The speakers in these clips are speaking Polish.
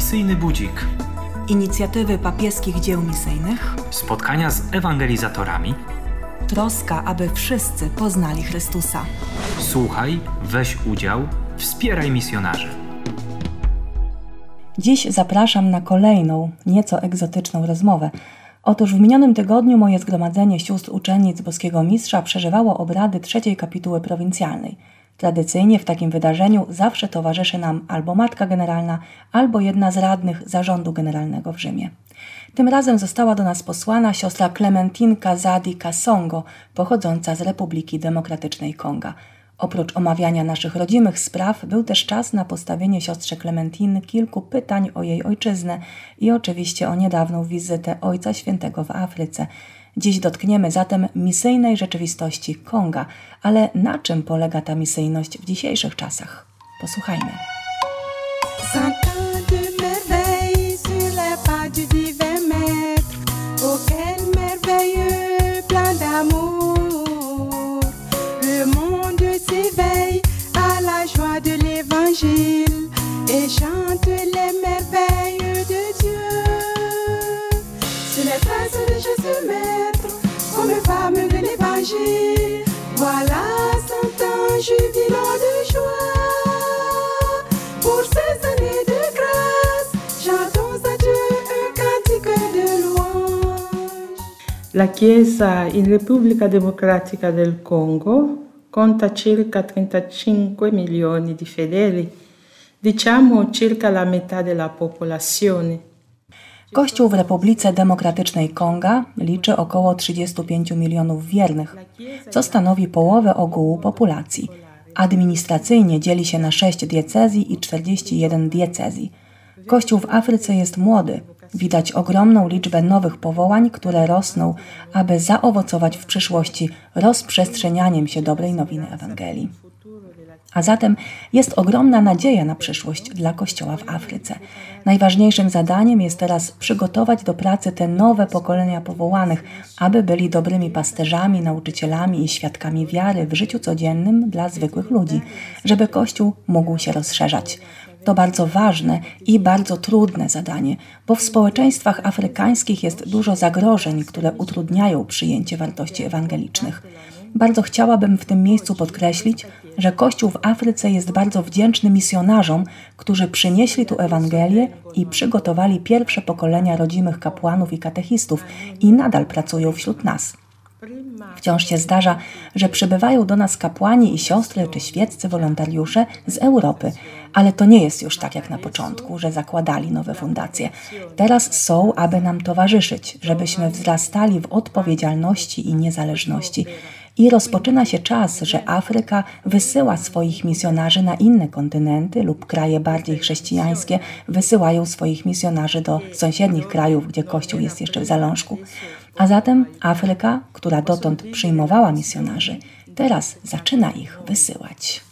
Misyjny Budzik. Inicjatywy papieskich dzieł misyjnych. Spotkania z ewangelizatorami. Troska, aby wszyscy poznali Chrystusa. Słuchaj, weź udział, wspieraj misjonarzy. Dziś zapraszam na kolejną, nieco egzotyczną rozmowę. Otóż w minionym tygodniu moje zgromadzenie sióstr uczennic Boskiego Mistrza przeżywało obrady trzeciej kapituły prowincjalnej – Tradycyjnie w takim wydarzeniu zawsze towarzyszy nam albo matka generalna, albo jedna z radnych zarządu generalnego w Rzymie. Tym razem została do nas posłana siostra Klementinka Zadi Kasongo, pochodząca z Republiki Demokratycznej Konga. Oprócz omawiania naszych rodzimych spraw, był też czas na postawienie siostrze Klementiny kilku pytań o jej ojczyznę i oczywiście o niedawną wizytę Ojca Świętego w Afryce – Dziś dotkniemy zatem misyjnej rzeczywistości Konga, ale na czym polega ta misyjność w dzisiejszych czasach? Posłuchajmy. La Chiesa in Repubblica Democratica del Congo conta circa 35 milioni di fedeli, diciamo circa la metà della popolazione. Kościół w Republice Demokratycznej Konga liczy około 35 milionów wiernych, co stanowi połowę ogółu populacji. Administracyjnie dzieli się na 6 diecezji i 41 diecezji. Kościół w Afryce jest młody. Widać ogromną liczbę nowych powołań, które rosną, aby zaowocować w przyszłości rozprzestrzenianiem się dobrej nowiny Ewangelii. A zatem jest ogromna nadzieja na przyszłość dla Kościoła w Afryce. Najważniejszym zadaniem jest teraz przygotować do pracy te nowe pokolenia powołanych, aby byli dobrymi pasterzami, nauczycielami i świadkami wiary w życiu codziennym dla zwykłych ludzi, żeby Kościół mógł się rozszerzać. To bardzo ważne i bardzo trudne zadanie, bo w społeczeństwach afrykańskich jest dużo zagrożeń, które utrudniają przyjęcie wartości ewangelicznych. Bardzo chciałabym w tym miejscu podkreślić, że Kościół w Afryce jest bardzo wdzięczny misjonarzom, którzy przynieśli tu Ewangelię i przygotowali pierwsze pokolenia rodzimych kapłanów i katechistów i nadal pracują wśród nas. Wciąż się zdarza, że przybywają do nas kapłani i siostry czy świeccy wolontariusze z Europy, ale to nie jest już tak jak na początku, że zakładali nowe fundacje. Teraz są, aby nam towarzyszyć, żebyśmy wzrastali w odpowiedzialności i niezależności. I rozpoczyna się czas, że Afryka wysyła swoich misjonarzy na inne kontynenty lub kraje bardziej chrześcijańskie wysyłają swoich misjonarzy do sąsiednich krajów, gdzie Kościół jest jeszcze w zalążku. A zatem Afryka, która dotąd przyjmowała misjonarzy, teraz zaczyna ich wysyłać.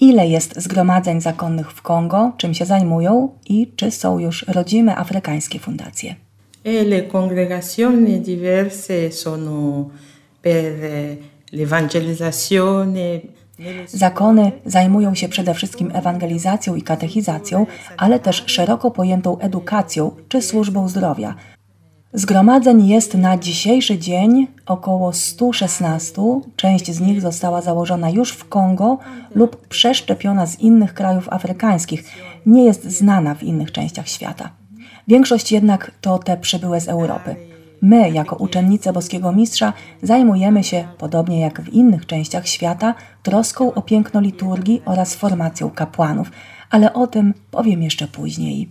Ile jest zgromadzeń zakonnych w Kongo, czym się zajmują i czy są już rodzime afrykańskie fundacje? E le congregazioni diverse sono per l'evangelizzazione, Zakony zajmują się przede wszystkim ewangelizacją i katechizacją, ale też szeroko pojętą edukacją czy służbą zdrowia. Zgromadzeń jest na dzisiejszy dzień około 116. Część z nich została założona już w Kongo lub przeszczepiona z innych krajów afrykańskich. Nie jest znana w innych częściach świata. Większość jednak to te przybyłe z Europy. My, jako uczennice Boskiego Mistrza, zajmujemy się, podobnie jak w innych częściach świata, troską o piękno liturgii oraz formacją kapłanów, ale o tym powiem jeszcze później.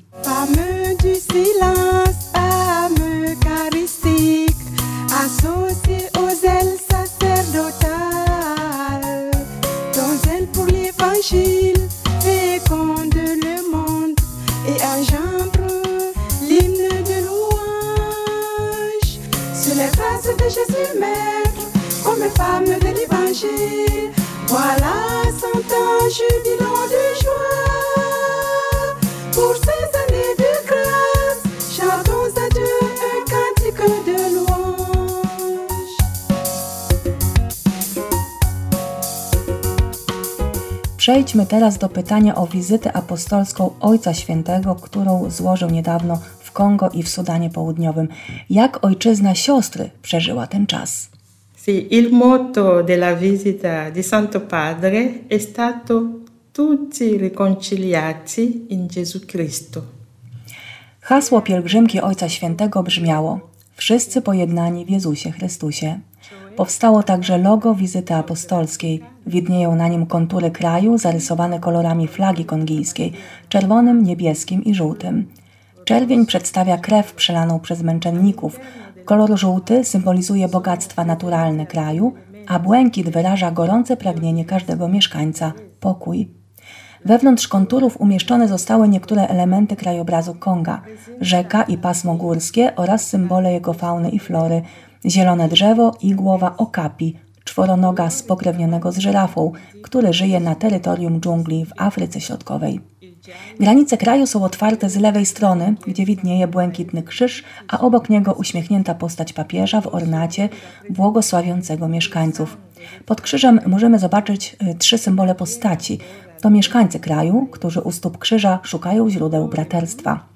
Przejdźmy teraz do pytania o wizytę apostolską Ojca Świętego, którą złożył niedawno w Kongo i w Sudanie Południowym. Jak ojczyzna siostry przeżyła ten czas? Sì, il motto della visita di Santo Padre è stato tutti riconciliati in Gesù Cristo. Hasło pielgrzymki Ojca Świętego brzmiało: Wszyscy pojednani w Jezusie Chrystusie. Powstało także logo wizyty apostolskiej. Widnieją na nim kontury kraju zarysowane kolorami flagi kongijskiej czerwonym, niebieskim i żółtym. Czerwień przedstawia krew przelaną przez męczenników. Kolor żółty symbolizuje bogactwa naturalne kraju, a błękit wyraża gorące pragnienie każdego mieszkańca pokój. Wewnątrz konturów umieszczone zostały niektóre elementy krajobrazu Konga, rzeka i pasmo górskie oraz symbole jego fauny i flory, zielone drzewo i głowa okapi, czworonoga spokrewnionego z żyrafą, który żyje na terytorium dżungli w Afryce Środkowej. Granice kraju są otwarte z lewej strony, gdzie widnieje błękitny krzyż, a obok niego uśmiechnięta postać papieża w ornacie błogosławiącego mieszkańców. Pod krzyżem możemy zobaczyć y, trzy symbole postaci. To mieszkańcy kraju, którzy u stóp krzyża szukają źródeł braterstwa.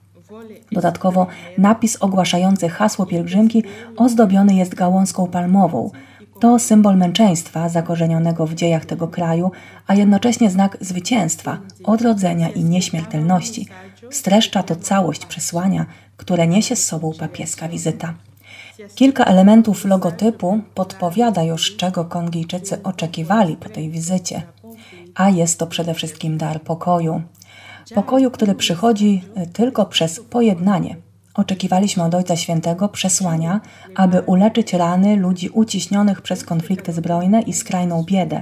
Dodatkowo napis ogłaszający hasło pielgrzymki ozdobiony jest gałązką palmową. To symbol męczeństwa zakorzenionego w dziejach tego kraju, a jednocześnie znak zwycięstwa, odrodzenia i nieśmiertelności. Streszcza to całość przesłania, które niesie z sobą papieska wizyta. Kilka elementów logotypu podpowiada już, czego Kongijczycy oczekiwali po tej wizycie, a jest to przede wszystkim dar pokoju. Pokoju, który przychodzi tylko przez pojednanie. Oczekiwaliśmy od Ojca Świętego przesłania, aby uleczyć rany ludzi uciśnionych przez konflikty zbrojne i skrajną biedę.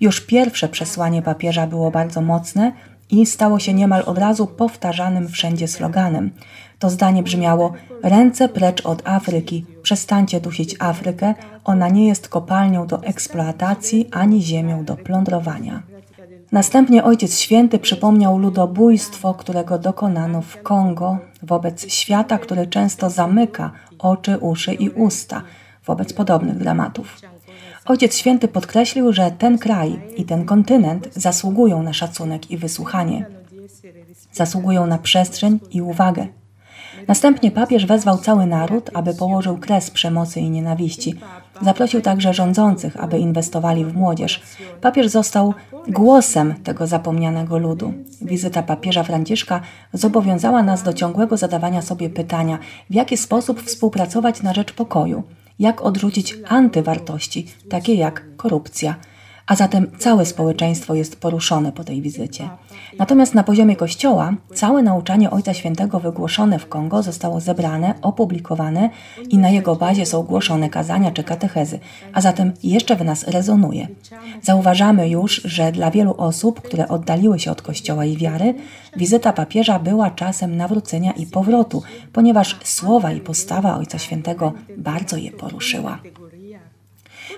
Już pierwsze przesłanie papieża było bardzo mocne i stało się niemal od razu powtarzanym wszędzie sloganem. To zdanie brzmiało: Ręce precz od Afryki, przestańcie dusić Afrykę, ona nie jest kopalnią do eksploatacji ani ziemią do plądrowania. Następnie Ojciec Święty przypomniał ludobójstwo, którego dokonano w Kongo wobec świata, który często zamyka oczy, uszy i usta wobec podobnych dramatów. Ojciec Święty podkreślił, że ten kraj i ten kontynent zasługują na szacunek i wysłuchanie, zasługują na przestrzeń i uwagę. Następnie papież wezwał cały naród, aby położył kres przemocy i nienawiści. Zaprosił także rządzących, aby inwestowali w młodzież. Papież został głosem tego zapomnianego ludu. Wizyta papieża Franciszka zobowiązała nas do ciągłego zadawania sobie pytania, w jaki sposób współpracować na rzecz pokoju, jak odrzucić antywartości, takie jak korupcja a zatem całe społeczeństwo jest poruszone po tej wizycie. Natomiast na poziomie Kościoła całe nauczanie Ojca Świętego wygłoszone w Kongo zostało zebrane, opublikowane i na jego bazie są głoszone kazania czy katechezy, a zatem jeszcze w nas rezonuje. Zauważamy już, że dla wielu osób, które oddaliły się od Kościoła i wiary, wizyta papieża była czasem nawrócenia i powrotu, ponieważ słowa i postawa Ojca Świętego bardzo je poruszyła.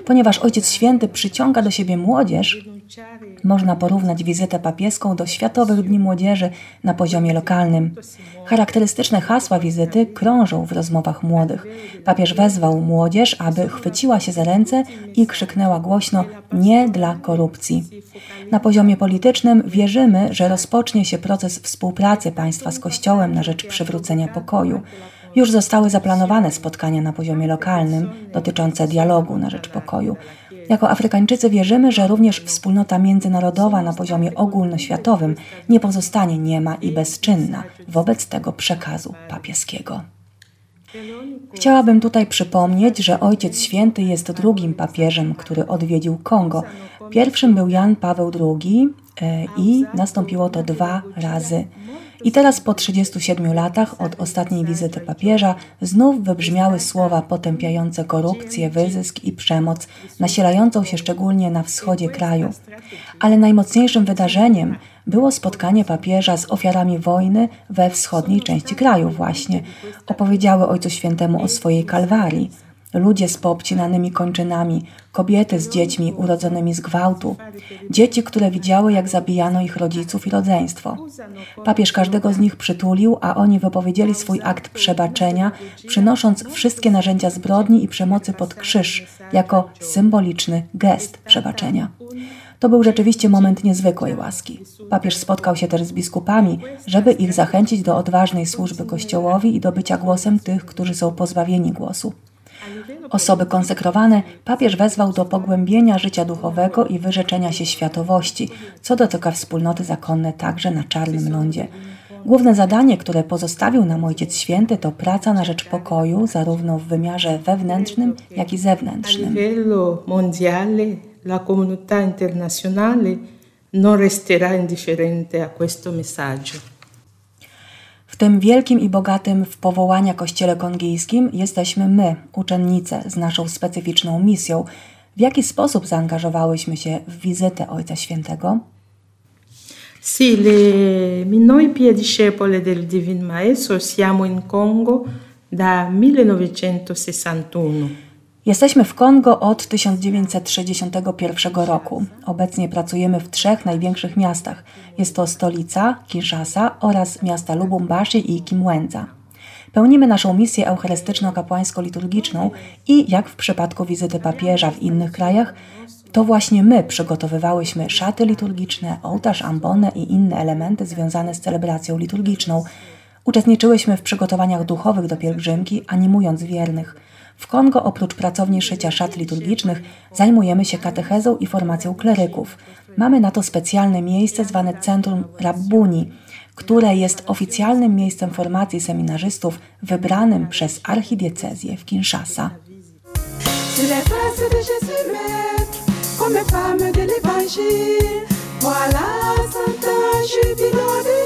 Ponieważ Ojciec Święty przyciąga do siebie młodzież, można porównać wizytę papieską do Światowych Dni Młodzieży na poziomie lokalnym. Charakterystyczne hasła wizyty krążą w rozmowach młodych. Papież wezwał młodzież, aby chwyciła się za ręce i krzyknęła głośno nie dla korupcji. Na poziomie politycznym wierzymy, że rozpocznie się proces współpracy państwa z Kościołem na rzecz przywrócenia pokoju. Już zostały zaplanowane spotkania na poziomie lokalnym dotyczące dialogu na rzecz pokoju. Jako Afrykańczycy wierzymy, że również wspólnota międzynarodowa na poziomie ogólnoświatowym nie pozostanie niema i bezczynna wobec tego przekazu papieskiego. Chciałabym tutaj przypomnieć, że Ojciec Święty jest drugim papieżem, który odwiedził Kongo. Pierwszym był Jan Paweł II e, i nastąpiło to dwa razy. I teraz po 37 latach od ostatniej wizyty papieża znów wybrzmiały słowa potępiające korupcję, wyzysk i przemoc, nasilającą się szczególnie na wschodzie kraju. Ale najmocniejszym wydarzeniem było spotkanie papieża z ofiarami wojny we wschodniej części kraju właśnie. Opowiedziały Ojcu Świętemu o swojej kalwarii ludzie z poobcinanymi kończynami, kobiety z dziećmi urodzonymi z gwałtu, dzieci, które widziały, jak zabijano ich rodziców i rodzeństwo. Papież każdego z nich przytulił, a oni wypowiedzieli swój akt przebaczenia, przynosząc wszystkie narzędzia zbrodni i przemocy pod krzyż jako symboliczny gest przebaczenia. To był rzeczywiście moment niezwykłej łaski. Papież spotkał się też z biskupami, żeby ich zachęcić do odważnej służby Kościołowi i do bycia głosem tych, którzy są pozbawieni głosu. Osoby konsekrowane papież wezwał do pogłębienia życia duchowego i wyrzeczenia się światowości, co dotyka wspólnoty zakonne także na Czarnym Lądzie. Główne zadanie, które pozostawił nam Ojciec Święty, to praca na rzecz pokoju, zarówno w wymiarze wewnętrznym, jak i zewnętrznym. Non resterà indifferente a questo messaggio. Tym wielkim i bogatym w powołania kościele kongijskim jesteśmy my, uczennice, z naszą specyficzną misją. W jaki sposób zaangażowałyśmy się w wizytę Ojca Świętego? Sì, le, noi piediscepole del Divin Maestro siamo in Congo da 1961. Jesteśmy w Kongo od 1961 roku. Obecnie pracujemy w trzech największych miastach. Jest to stolica Kinshasa oraz miasta Lubumbashi i Kimwenza. Pełnimy naszą misję eucharystyczno-kapłańsko-liturgiczną i, jak w przypadku wizyty papieża w innych krajach, to właśnie my przygotowywałyśmy szaty liturgiczne, ołtarz, ambonę i inne elementy związane z celebracją liturgiczną. Uczestniczyłyśmy w przygotowaniach duchowych do pielgrzymki, animując wiernych. W Kongo oprócz pracowni szycia szat liturgicznych zajmujemy się katechezą i formacją kleryków. Mamy na to specjalne miejsce zwane Centrum Rabbuni, które jest oficjalnym miejscem formacji seminarzystów wybranym przez archidiecezję w Kinshasa. Voilà cent ans jubilant de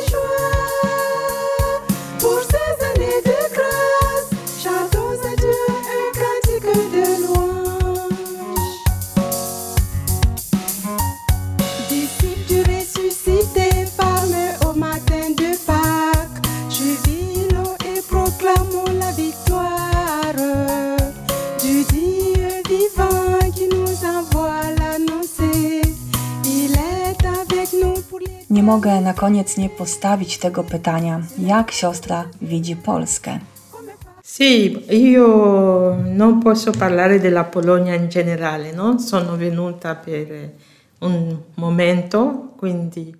Nie mogę na koniec nie postawić tego pytania, jak siostra widzi Polskę. Sì, io non posso parlare della Polonia in generale, no? Sono venuta per un momento, quindi.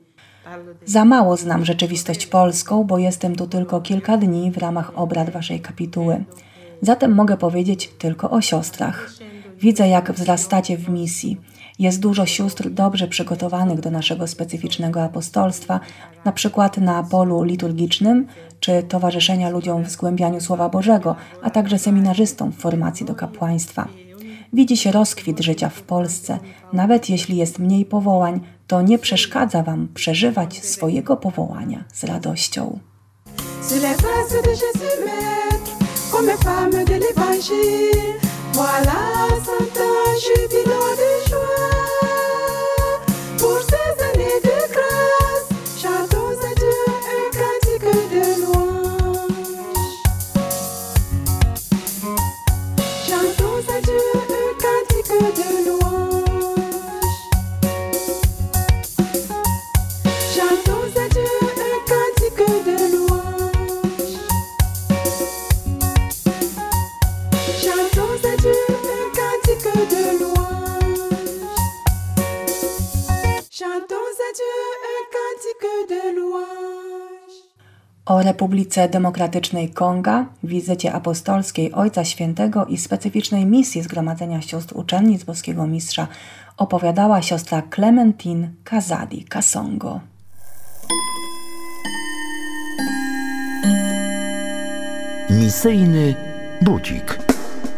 Za mało znam rzeczywistość polską, bo jestem tu tylko kilka dni w ramach obrad waszej kapituły. Zatem mogę powiedzieć tylko o siostrach. Widzę, jak wzrastacie w misji. Jest dużo sióstr dobrze przygotowanych do naszego specyficznego apostolstwa, na przykład na polu liturgicznym czy towarzyszenia ludziom w zgłębianiu Słowa Bożego, a także seminarzystom w formacji do kapłaństwa. Widzi się rozkwit życia w Polsce. Nawet jeśli jest mniej powołań, to nie przeszkadza Wam przeżywać swojego powołania z radością. Traces de O Republice Demokratycznej Konga, wizycie apostolskiej Ojca Świętego i specyficznej misji Zgromadzenia Sióstr Uczennic Boskiego Mistrza opowiadała siostra Clementine Kazadi Kasongo. Misyjny budzik.